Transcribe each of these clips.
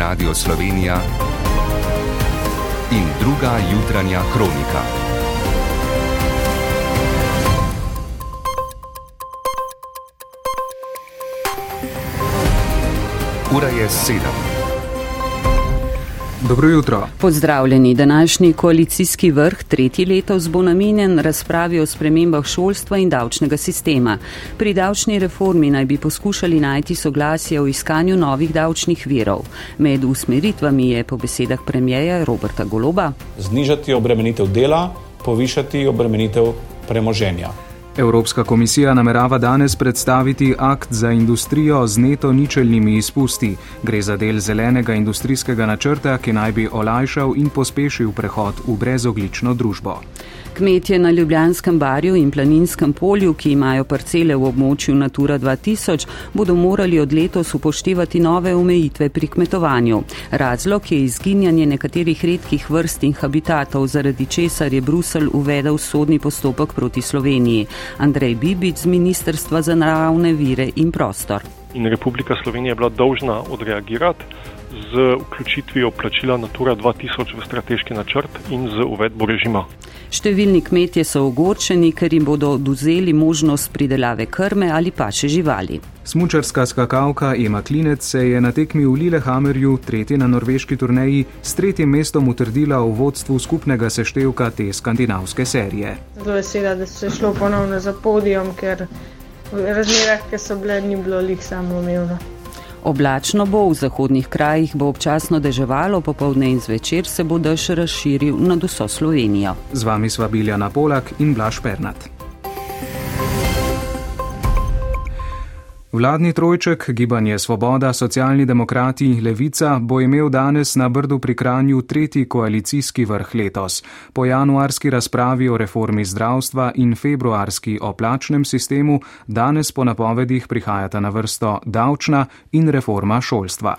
Radio Slovenija in druga jutranja kronika. Ura je sedem. Dobro jutro. Pozdravljeni. Današnji koalicijski vrh tretji letos bo namenjen razpravi o spremembah šolstva in davčnega sistema. Pri davčni reformi naj bi poskušali najti soglasje o iskanju novih davčnih virov. Med usmeritvami je po besedah premijeja Roberta Goloba znižati obremenitev dela, povišati obremenitev premoženja. Evropska komisija namerava danes predstaviti akt za industrijo z neto ničelnimi izpusti. Gre za del zelenega industrijskega načrta, ki naj bi olajšal in pospešil prehod v brezoglično družbo. Kmetje na Ljubljanskem barju in planinskem polju, ki imajo parcele v območju Natura 2000, bodo morali od letos upoštevati nove omejitve pri kmetovanju. Razlog je izginjanje nekaterih redkih vrst in habitatov, zaradi česar je Brusel uvedel sodni postopek proti Sloveniji. Andrej Bibic z Ministrstva za naravne vire in prostor. In Republika Slovenija je bila dolžna odreagirati z vključitvijo plačila Natura 2000 v strateški načrt in z uvedbo režima. Številni kmetje so ogorčeni, ker jim bodo oduzeli možnost pridelave krme ali pa še živali. Smučarska skakalka Ema Klinec se je na tekmi v Lillehammerju, tretji na norveški turneji, s tretjim mestom utrdila v vodstvu skupnega seštevka te skandinavske serije. Zelo vesela, da se je šlo ponovno za podijom, ker v razmerah, ki so bile, ni bilo lih samoumevno. Oblačno bo, v zahodnih krajih bo občasno deževalo, popovdne in zvečer se bo dež razširil nad vso Slovenijo. Z vami sva Biljana Polak in Blaž Pernat. Vladni trojček, gibanje Svoboda, socialni demokrati, levica bo imel danes na Brdu pri Kranju tretji koalicijski vrh letos. Po januarski razpravi o reformi zdravstva in februarski o plačnem sistemu danes po napovedih prihajata na vrsto davčna in reforma šolstva.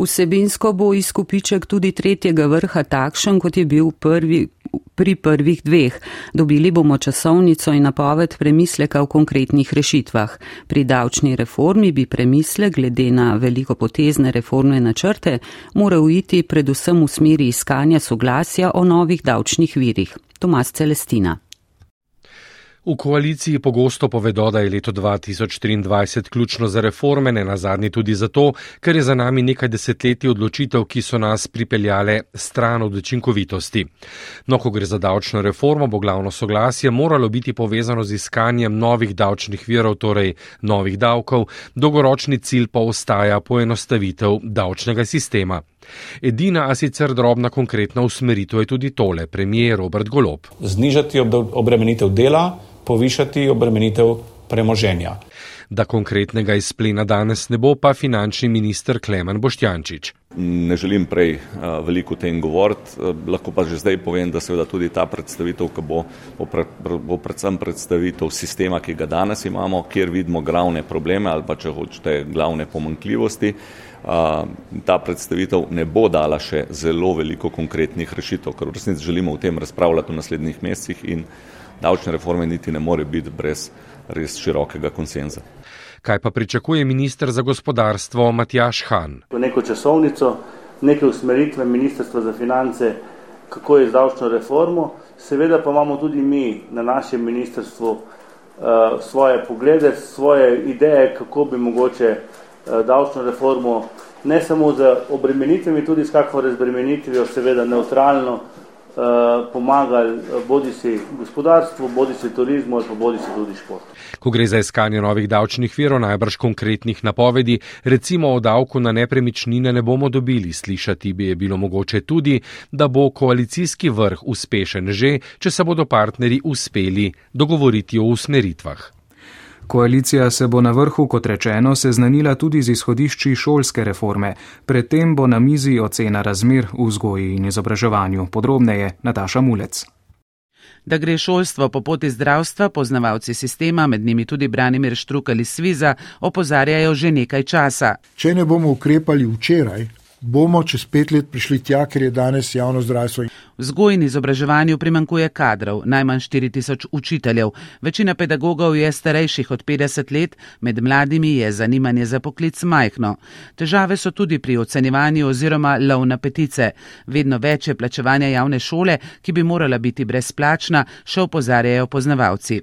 Vsebinsko bo izkupiček tudi tretjega vrha takšen, kot je bil prvi, pri prvih dveh. Dobili bomo časovnico in napoved premisleka v konkretnih rešitvah. Pri davčni reformi bi premisle glede na veliko potezne reformne načrte moral iti predvsem v smeri iskanja soglasja o novih davčnih virih. Tomas Celestina. V koaliciji pogosto povedo, da je leto 2023 ključno za reforme, ne na zadnji tudi zato, ker je za nami nekaj desetletij odločitev, ki so nas pripeljale stran od učinkovitosti. No, ko gre za davčno reformo, bo glavno soglasje moralo biti povezano z iskanjem novih davčnih virov, torej novih davkov, dolgoročni cilj pa ostaja poenostavitev davčnega sistema. Edina, a sicer drobna konkretna usmeritev je tudi tole, premijer Robert Golob. Znižati obremenitev dela, povišati obremenitev premoženja. Da konkretnega izplena danes ne bo pa finančni minister Klemen Boštjančič. Ne želim prej veliko o tem govoriti, lahko pa že zdaj povem, da seveda tudi ta predstavitev, ki bo, bo predvsem predstavitev sistema, ki ga danes imamo, kjer vidimo glavne probleme ali pa če hočete glavne pomankljivosti. Ta predstavitev ne bo dala še zelo veliko konkretnih rešitev, ker v resnici želimo o tem razpravljati v naslednjih mesecih in davčne reforme niti ne more biti brez res širokega konsenza. Kaj pa pričakuje ministr za gospodarstvo Matjaš Han? Neko časovnico, neke usmeritve Ministrstva za finance, kako je z davčno reformo, seveda pa imamo tudi mi na našem ministrstvu uh, svoje poglede, svoje ideje, kako bi mogoče uh, davčno reformo ne samo z obremenitvami, tudi s kakšno razbremenitvijo, seveda neutralno, Eh, pomagali eh, bodi si gospodarstvu, bodi si turizmu ali pa bodi si tudi športu. Ko gre za iskanje novih davčnih virov, najbrž konkretnih napovedi, recimo o davku na nepremičnine ne bomo dobili, slišati bi je bilo mogoče tudi, da bo koalicijski vrh uspešen že, če se bodo partnerji uspeli dogovoriti o usmeritvah. Koalicija se bo na vrhu, kot rečeno, seznanila tudi z izhodišči šolske reforme. Predtem bo na mizi ocena razmer v vzgoji in izobraževanju. Podrobneje Nataša Mulec. Da gre šolstvo po poti zdravstva, poznavalci sistema, med njimi tudi Branimir Štruk ali Sviza, opozarjajo že nekaj časa. Če ne bomo ukrepali včeraj, bomo čez pet let prišli tja, ker je danes javno zdravstvo. Vzgoj in izobraževanju primankuje kadrov, najmanj 4000 učiteljev. Večina pedagogov je starejših od 50 let, med mladimi je zanimanje za poklic majhno. Težave so tudi pri ocenjevanju oziroma lov na petice. Vedno več je plačevanja javne šole, ki bi morala biti brezplačna, še opozarjajo poznavalci.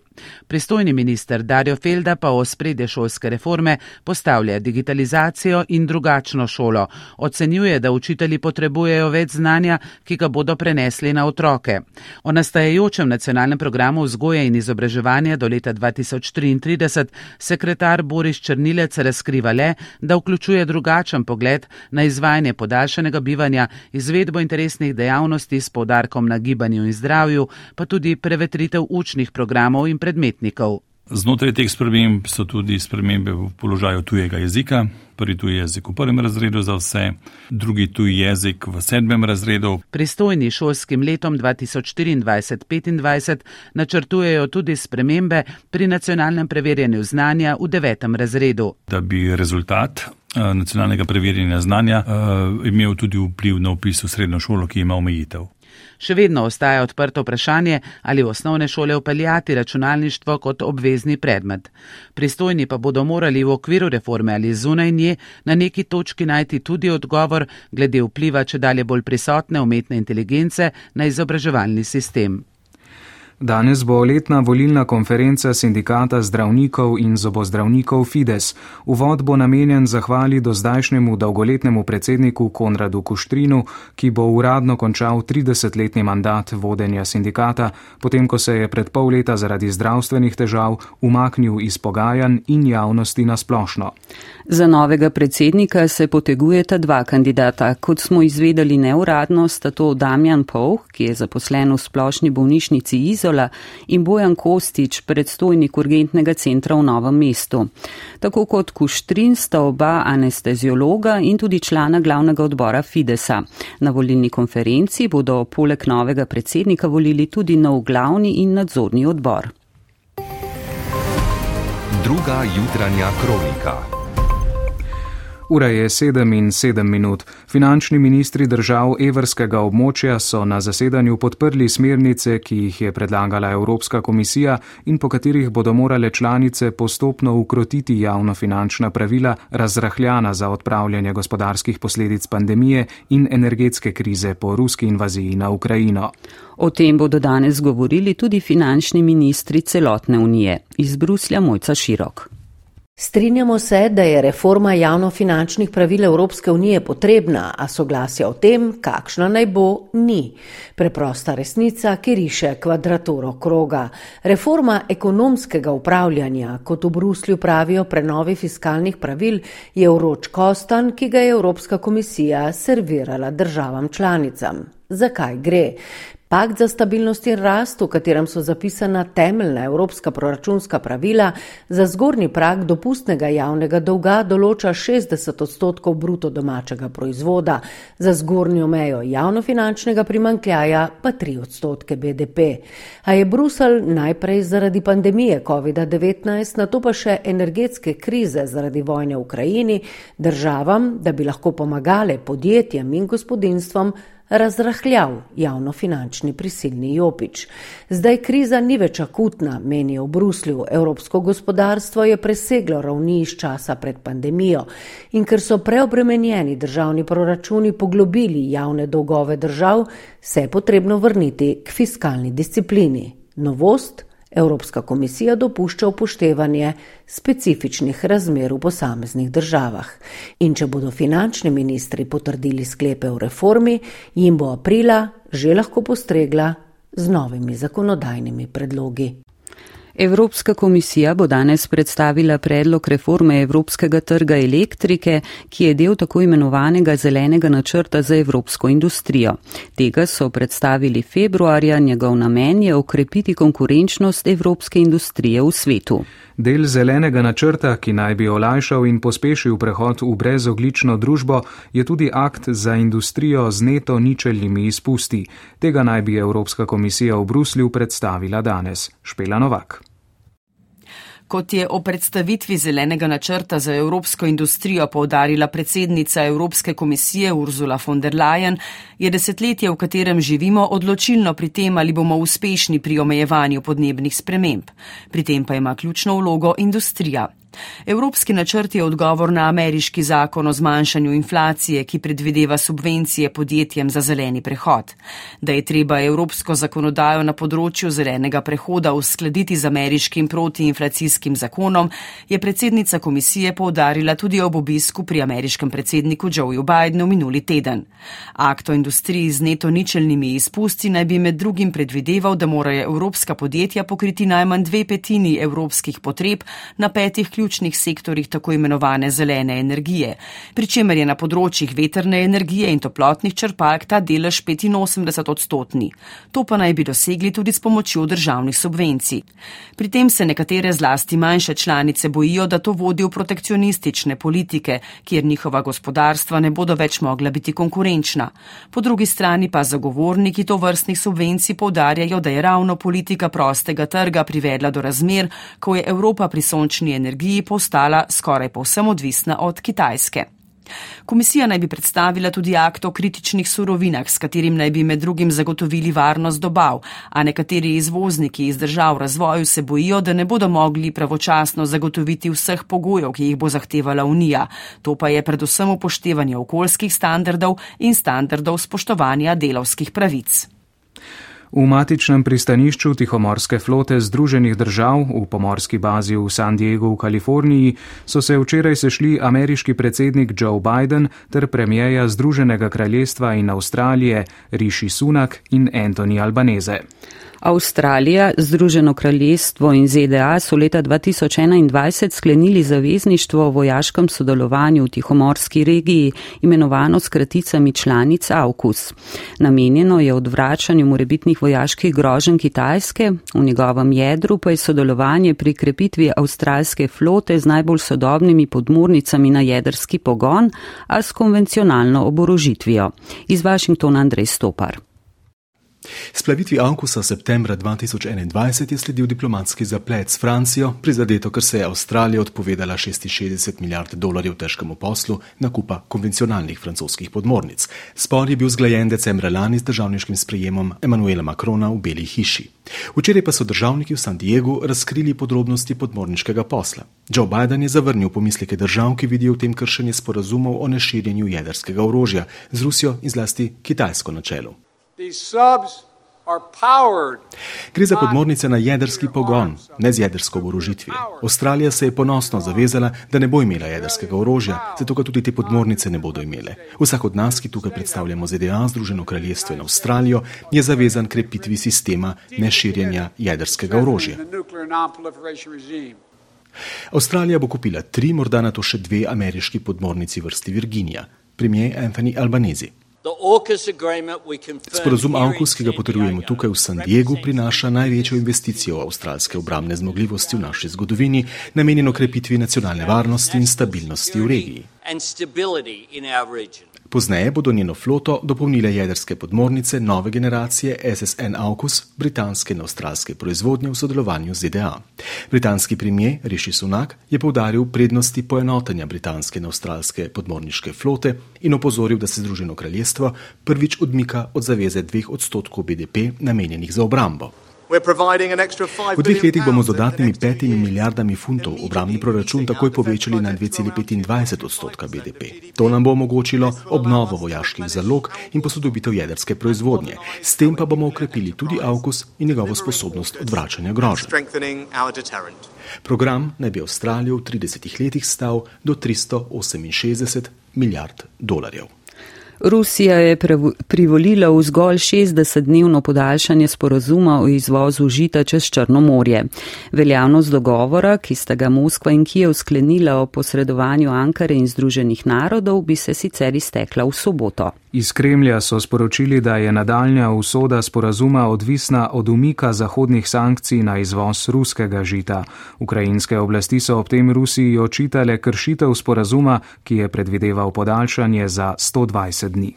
Pristojni minister Dario Felda pa o spredje šolske reforme postavlja digitalizacijo in drugačno šolo. Ocenjuje, da učitelji potrebujejo več znanja, ki ga bodo prenesli na otroke. O nastajajočem nacionalnem programu vzgoje in izobraževanja do leta 2033 sekretar Boris Črnilec razkriva le, da vključuje drugačen pogled na izvajanje podaljšanega bivanja, izvedbo interesnih dejavnosti s povdarkom na gibanju in zdravju, pa tudi prevetritev učnih programov in predmetnikov. Znotraj teh sprememb so tudi spremembe v položaju tujega jezika. Prvi tuji jezik v prvem razredu za vse, drugi tuji jezik v sedmem razredu. Pristojni šolskim letom 2024-2025 načrtujejo tudi spremembe pri nacionalnem preverjanju znanja v devetem razredu. Da bi rezultat eh, nacionalnega preverjanja znanja uh, imel tudi vpliv na upis v srednjo šolo, ki ima omejitev. Še vedno ostaja odprto vprašanje, ali v osnovne šole upeljati računalništvo kot obvezni predmet. Pristojni pa bodo morali v okviru reforme ali zunaj nje na neki točki najti tudi odgovor glede vpliva če dalje bolj prisotne umetne inteligence na izobraževalni sistem. Danes bo letna volilna konferenca sindikata zdravnikov in zobozdravnikov Fides. Uvod bo namenjen zahvali do zdajšnjemu dolgoletnemu predsedniku Konradu Kuštrinu, ki bo uradno končal 30-letni mandat vodenja sindikata, potem ko se je pred pol leta zaradi zdravstvenih težav umaknil iz pogajanj in javnosti na splošno. Za novega predsednika se potegujeta dva kandidata. Kot smo izvedeli neuradno, sta to Damjan Povh, ki je zaposlen v splošni bolnišnici Izola, in Bojan Kostič, predstojnik urgentnega centra v Novem mestu. Tako kot Kuštrin sta oba anesteziologa in tudi člana glavnega odbora Fidesa. Na volilni konferenci bodo poleg novega predsednika volili tudi nov glavni in nadzorni odbor. Druga jutranja kronika. Ura je 7 in 7 minut. Finančni ministri držav evrskega območja so na zasedanju podprli smernice, ki jih je predlagala Evropska komisija in po katerih bodo morale članice postopno ukrotiti javnofinančna pravila razrahljana za odpravljanje gospodarskih posledic pandemije in energetske krize po ruski invaziji na Ukrajino. O tem bodo danes govorili tudi finančni ministri celotne unije. Iz Bruslja Mojca Širok. Strinjamo se, da je reforma javnofinančnih pravil Evropske unije potrebna, a soglasja o tem, kakšna naj bo, ni. Preprosta resnica, ki riše kvadraturo kroga. Reforma ekonomskega upravljanja, kot v Bruslju pravijo prenovi fiskalnih pravil, je vroč kostan, ki ga je Evropska komisija servirala državam članicam. Zakaj gre? Pakt za stabilnost in rast, v katerem so zapisana temeljna evropska proračunska pravila, za zgornji prag dopustnega javnega dolga določa 60 odstotkov bruto domačega proizvoda, za zgornjo mejo javnofinančnega primankljaja pa 3 odstotke BDP. A je Brusel najprej zaradi pandemije COVID-19, na to pa še energetske krize zaradi vojne v Ukrajini, državam, da bi lahko pomagale podjetjem in gospodinstvom, razrahljal javnofinančni prisilni jopič. Zdaj kriza ni več akutna, menijo v Bruslju. Evropsko gospodarstvo je preseglo ravni iz časa pred pandemijo in ker so preobremenjeni državni proračuni poglobili javne dolgove držav, se je potrebno vrniti k fiskalni disciplini. Novost? Evropska komisija dopušča upoštevanje specifičnih razmer v posameznih državah. In če bodo finančni ministri potrdili sklepe o reformi, jim bo aprila že lahko postregla z novimi zakonodajnimi predlogi. Evropska komisija bo danes predstavila predlog reforme Evropskega trga elektrike, ki je del tako imenovanega zelenega načrta za evropsko industrijo. Tega so predstavili februarja, njegov namen je okrepiti konkurenčnost evropske industrije v svetu. Del zelenega načrta, ki naj bi olajšal in pospešil prehod v brezoglično družbo, je tudi akt za industrijo z neto ničelnimi izpusti. Tega naj bi Evropska komisija v Bruslju predstavila danes. Špela Novak. Kot je o predstavitvi zelenega načrta za evropsko industrijo povdarila predsednica Evropske komisije Ursula von der Leyen, je desetletje, v katerem živimo, odločilno pri tem, ali bomo uspešni pri omejevanju podnebnih sprememb. Pri tem pa ima ključno vlogo industrija. Evropski načrt je odgovor na ameriški zakon o zmanjšanju inflacije, ki predvideva subvencije podjetjem za zeleni prehod. Da je treba evropsko zakonodajo na področju zelenega prehoda uskladiti z ameriškim protiinflacijskim zakonom, je predsednica komisije povdarila tudi ob obisku pri ameriškem predsedniku Joeju Bidenu minuli teden. Akt o industriji z neto ničelnimi izpusti naj bi med drugim predvideval, da morajo evropska podjetja pokriti najmanj dve petini evropskih potreb na petih ključnih ključnih sektorjih tako imenovane zelene energije, pri čemer je na področjih veterne energije in toplotnih črpalk ta delež 85 odstotni. To pa naj bi dosegli tudi s pomočjo državnih subvencij. Pri tem se nekatere zlasti manjše članice bojijo, da to vodi v protekcionistične politike, kjer njihova gospodarstva ne bodo več mogla biti konkurenčna. Po drugi strani pa zagovorniki to vrstnih subvencij povdarjajo, da je ravno politika prostega trga privedla do razmer, ko je Evropa pri sončni energiji energiji postala skoraj povsem odvisna od Kitajske. Komisija naj bi predstavila tudi akt o kritičnih surovinah, s katerim naj bi med drugim zagotovili varnost dobav, a nekateri izvozniki iz držav v razvoju se bojijo, da ne bodo mogli pravočasno zagotoviti vseh pogojev, ki jih bo zahtevala Unija. To pa je predvsem upoštevanje okoljskih standardov in standardov spoštovanja delovskih pravic. V matičnem pristanišču Tihomorske flote Združenih držav v pomorski bazi v San Diegu v Kaliforniji so se včeraj sešli ameriški predsednik Joe Biden ter premijeja Združenega kraljestva in Avstralije Rishi Sunak in Anthony Albanese. Avstralija, Združeno kraljestvo in ZDA so leta 2021 sklenili zavezništvo o vojaškem sodelovanju v tihomorski regiji, imenovano s kraticami članic AUKUS. Namenjeno je odvračanju morebitnih vojaških grožen Kitajske, v njegovem jedru pa je sodelovanje pri krepitvi avstralske flote z najbolj sodobnimi podmornicami na jedrski pogon, a s konvencionalno oborožitvijo. Iz Washingtona Andrej Stopar. Splavitvi Ankusa septembra 2021 je sledil diplomatski zaplet s Francijo, prizadeto, ker se je Avstralija odpovedala 66 milijard dolarjev težkemu poslu nakupa konvencionalnih francoskih podmornic. Spor je bil zglajen decembra lani z državniškim sprejemom Emanuela Macrona v Beli hiši. Včeraj pa so državniki v San Diegu razkrili podrobnosti podmorniškega posla. Joe Biden je zavrnil pomisleke držav, ki vidijo v tem kršenje sporazumov o neširjenju jedrskega orožja z Rusijo in zlasti Kitajsko na čelu. Gre za podmornice na jedrski pogon, ne z jedrsko oborožitvijo. Avstralija se je ponosno zavezala, da ne bo imela jedrskega orožja, zato ga tudi te podmornice ne bodo imele. Vsak od nas, ki tukaj predstavljamo ZDA, Združeno kraljestvo in Avstralijo, je zavezan krepitvi sistema neširjenja jedrskega orožja. Avstralija bo kupila tri, morda na to še dve ameriški podmornici vrsti Virginija, premijer Anthony Albanese. Sporazum AUKUS, ki ga potrjujemo tukaj v San Diegu, prinaša največjo investicijo v avstralske obramne zmogljivosti v naši zgodovini, namenjeno krepitvi nacionalne varnosti in stabilnosti v regiji. Pozneje bodo njeno floto dopolnile jedrske podmornice nove generacije SSN AUKUS, britanske in avstralske proizvodnje v sodelovanju z ZDA. Britanski premijer Rishi Sunak je povdaril prednosti poenotenja britanske in avstralske podmorniške flote in opozoril, da se Združeno kraljestvo prvič odmika od zaveze dveh odstotkov BDP namenjenih za obrambo. V dveh letih bomo z dodatnimi petimi milijardami funtov obramni proračun takoj povečali na 2,25 odstotka BDP. To nam bo omogočilo obnovo vojaških zalog in posodobitev jedrske proizvodnje. S tem pa bomo ukrepili tudi AUKUS in njegovo sposobnost odvračanja grožnj. Program naj bi Avstralijo v 30 letih stal do 368 milijard dolarjev. Rusija je privolila v zgolj 60-dnevno podaljšanje sporozuma o izvozu žita čez Črno morje. Veljavnost dogovora, ki sta ga Moskva in Kijev sklenila o posredovanju Ankare in Združenih narodov, bi se sicer iztekla v soboto. Iz Kremlja so sporočili, da je nadaljnja usoda sporazuma odvisna od umika zahodnih sankcij na izvoz ruskega žita. Ukrajinske oblasti so ob tem Rusiji očitale kršitev sporazuma, ki je predvideval podaljšanje za 120 dni.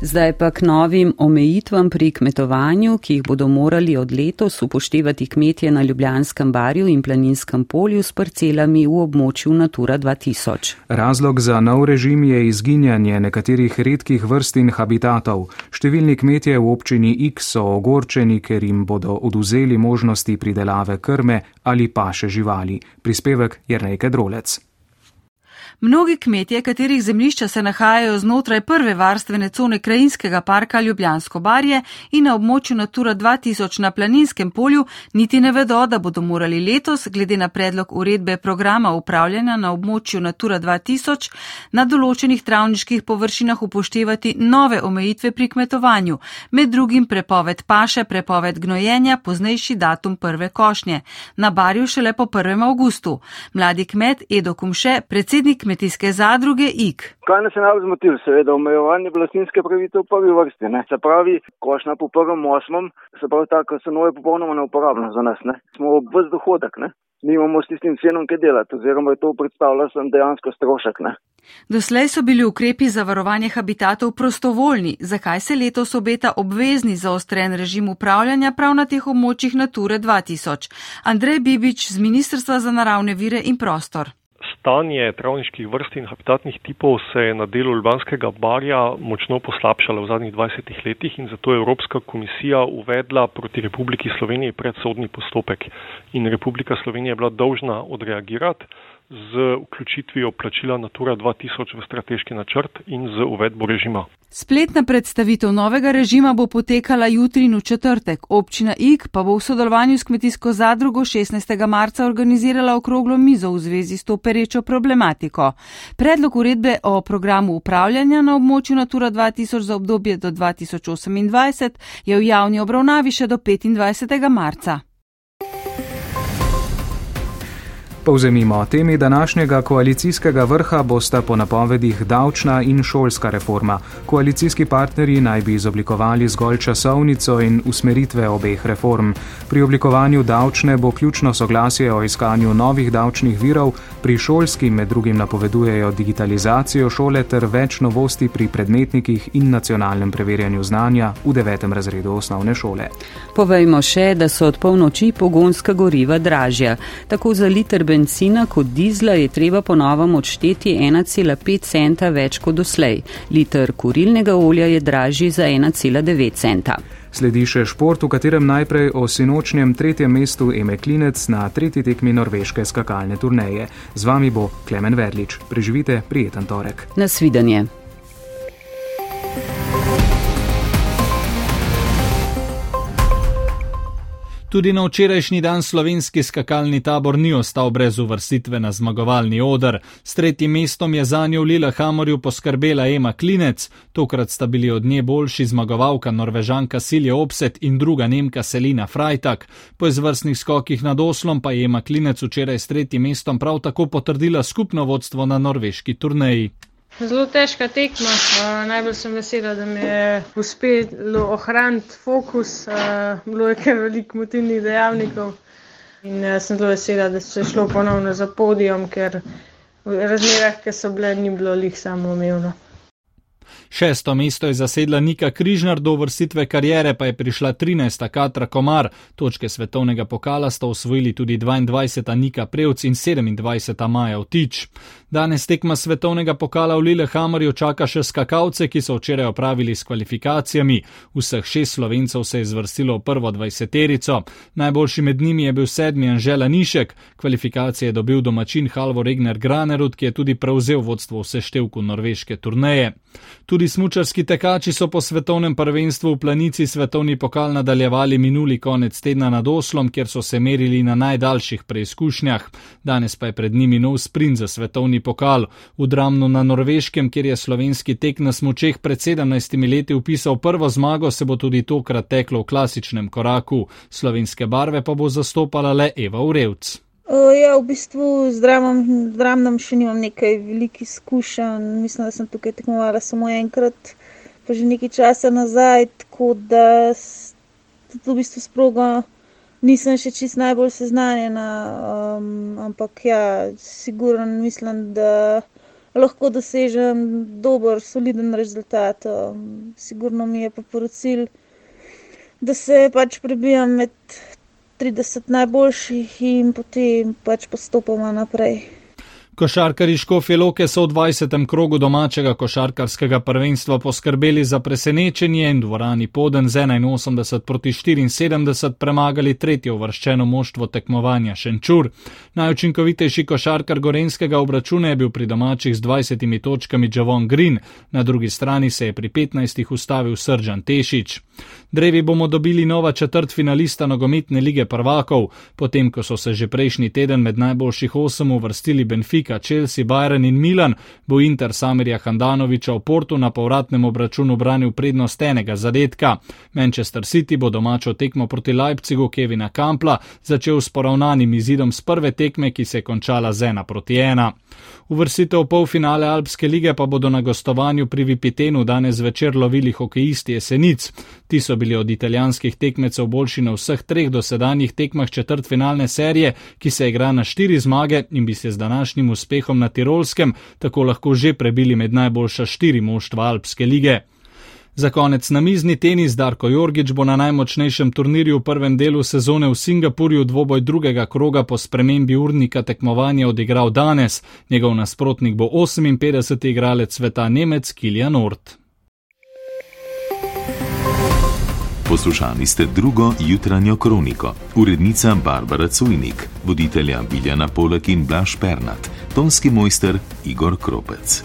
Zdaj pa k novim omejitvam pri kmetovanju, ki jih bodo morali od letos upoštevati kmetje na Ljubljanskem barju in planinskem polju s parcelami v območju Natura 2000. Razlog za nov režim je izginjanje nekaterih redkih vrst in habitatov. Številni kmetje v občini X so ogorčeni, ker jim bodo oduzeli možnosti pridelave krme ali paše živali. Prispevek je Rejke Drolec. Mnogi kmetje, katerih zemlišča se nahajajo znotraj prve varstvene cone krajinskega parka Ljubljansko barje in na območju Natura 2000 na planinskem polju, niti ne vedo, da bodo morali letos, glede na predlog uredbe programa upravljanja na območju Natura 2000, na določenih travniških površinah upoštevati nove omejitve pri kmetovanju, med drugim prepoved paše, prepoved gnojenja, poznejši datum prve košnje. Na barju šele po 1. augustu. Mladi kmet Edo Kumše, predsednik kmetijske zadruge IK. Kaj nas je najbolj zmotil? Seveda omejevanje vlastninske pravice v prvi vrsti. Ne? Se pravi, košna po prvem osmem, se pravi, tako se nove popolnoma neuporabno za nas. Ne? Smo brez dohodek, ne? nimamo s tistim cenom, ki delati, oziroma je to predstavlja sem dejansko strošek. Ne? Doslej so bili ukrepi za varovanje habitatov prostovoljni. Zakaj se letos obeta obvezni zaostren režim upravljanja prav na teh območjih Nature 2000? Andrej Bibič z Ministrstva za naravne vire in prostor stanje travniških vrst in habitatnih tipov se je na delu Ljubljanskega barja močno poslabšalo v zadnjih 20 letih in zato je Evropska komisija uvedla proti Republiki Sloveniji predsodni postopek. In Republika Slovenija je bila dolžna odreagirati z vključitvijo plačila Natura 2000 v strateški načrt in z uvedbo režima. Spletna predstavitev novega režima bo potekala jutri in v četrtek. Občina IK pa bo v sodelovanju s kmetijsko zadrugo 16. marca organizirala okroglo mizo v zvezi s to perečo problematiko. Predlog uredbe o programu upravljanja na območju Natura 2000 za obdobje do 2028 je v javni obravnavi še do 25. marca. Povzemimo, temi današnjega koalicijskega vrha bosta po napovedih davčna in šolska reforma. Koalicijski partnerji naj bi izoblikovali zgolj časovnico in usmeritve obeh reform. Pri oblikovanju davčne bo ključno soglasje o iskanju novih davčnih virov, pri šolski med drugim napovedujejo digitalizacijo šole ter več novosti pri predmetnikih in nacionalnem preverjanju znanja v devetem razredu osnovne šole. Povejmo še, da so od polnoči pogonska goriva dražja. Tako za liter bencina kot dizla je treba ponovno odšteti 1,5 centa več kot doslej. Liter kurilnega olja je dražji za 1,9 centa. Sledi še šport, v katerem najprej o sinočnjem tretjem mestu Eme Klinec na tretji tekmi norveške skakalne turneje. Z vami bo Klemen Verlič. Preživite prijeten torek. Nasvidenje. Tudi na včerajšnji dan slovenski skakalni tabor ni ostal brez uvrstitve na zmagovalni odr. S tretjim mestom je za njo v Lillehammerju poskrbela Ema Klinec, tokrat sta bili od nje boljši zmagovalka norvežanka Silje Opset in druga nemka Selina Frajtak. Po izvrstnih skokih nad oslom pa je Ema Klinec včeraj s tretjim mestom prav tako potrdila skupno vodstvo na norveški turneji. Zelo težka tekma. Uh, najbolj sem vesela, da mi je uspelo ohraniti fokus. Uh, bilo je kar veliko motivnih dejavnikov in uh, sem zelo vesela, da se je šlo ponovno za podijom, ker v razmerah, ki so bile, ni bilo lih samo umevno. Šesto mesto je zasedla Nika Križnar, do vrstitve karijere pa je prišla 13. Katra Komar. Točke svetovnega pokala sta osvojili tudi 22. Nika Prevc in 27. Maja Vtič. Danes tekma svetovnega pokala v Lillehammerju čaka še skakalce, ki so včeraj opravili s kvalifikacijami. Vseh šest slovencev se je zvrstilo v prvo dvajseterico. Najboljši med njimi je bil sedmi Anžela Nišek. Kvalifikacije je dobil domačin Halvo Regner Granerud, ki je tudi prevzel vodstvo v seštevku norveške turneje. Tudi smučarski tekači so po svetovnem prvenstvu v planici svetovni pokal nadaljevali minuli konec tedna nad Oslom, kjer so se merili na najdaljših preizkušnjah. Danes pa je pred njimi nov sprint za svetovni pokal. V Dramnu na Norveškem, kjer je slovenski tek na smučeh pred 17 leti upisal prvo zmago, se bo tudi tokrat teklo v klasičnem koraku. Slovenske barve pa bo zastopala le Eva Urevc. Ja, v bistvu z Dramnom še nimam nekaj velikih izkušenj. Mislim, da sem tukaj tekmovala samo enkrat, pa že nekaj časa nazaj, tako da tudi v bistvu s progo nisem še čist najbolj seznanjena. Um, ampak ja, sigurno mislim, da lahko dosežem dober, soliden rezultat. Sigurno mi je pa poročil, da se pač prebijam med 30 najboljših in potem pač postopoma naprej. Košarkari Škofje Loke so v 20. krogu domačega košarkarskega prvenstva poskrbeli za presenečenje in dvorani Poden z 81 proti 74 premagali tretje uvrščeno moštvo tekmovanja Šenčur. Najučinkovitejši košarkar Gorenskega obračuna je bil pri domačih z 20 točkami Javon Green, na drugi strani se je pri 15 ustavil Sržan Tešič. Drevi bomo dobili nova četrt finalista nogometne lige prvakov, potem ko so se že prejšnji teden med najboljših osem uvrstili Benfica, Chelsea, Bayern in Milan, bo Inter Samirja Handanoviča v Portu na povratnem obračunu branil prednost enega zadetka. Manchester City bo domačo tekmo proti Leipzigu Kevina Kampla začel s poravnanim izidom z prve tekme, ki se je končala z ena proti ena. Uvrstitev polfinale Alpske lige pa bodo na gostovanju pri Vipitenu danes večer lovili hokejisti Jesenic. Ti so bili od italijanskih tekmecev boljši na vseh treh dosedanjih tekmah četrtfinalne serije, ki se igra na štiri zmage in bi se z današnjim uspehom na Tirolskem tako lahko že prebili med najboljša štiri moštva Alpske lige. Za konec na mizni tenis Darko Jorgič bo na najmočnejšem turnirju v prvem delu sezone v Singapurju dvoboj drugega kroga po spremembi urnika tekmovanja odigral danes. Njegov nasprotnik bo 58. igralec sveta Nemec Kilian Ort. Poslušali ste drugo jutranjo kroniko. Urednica Barbara Cujnik, voditelja Biljana Polak in Blaž Pernat, estoński majster Igor Kropec.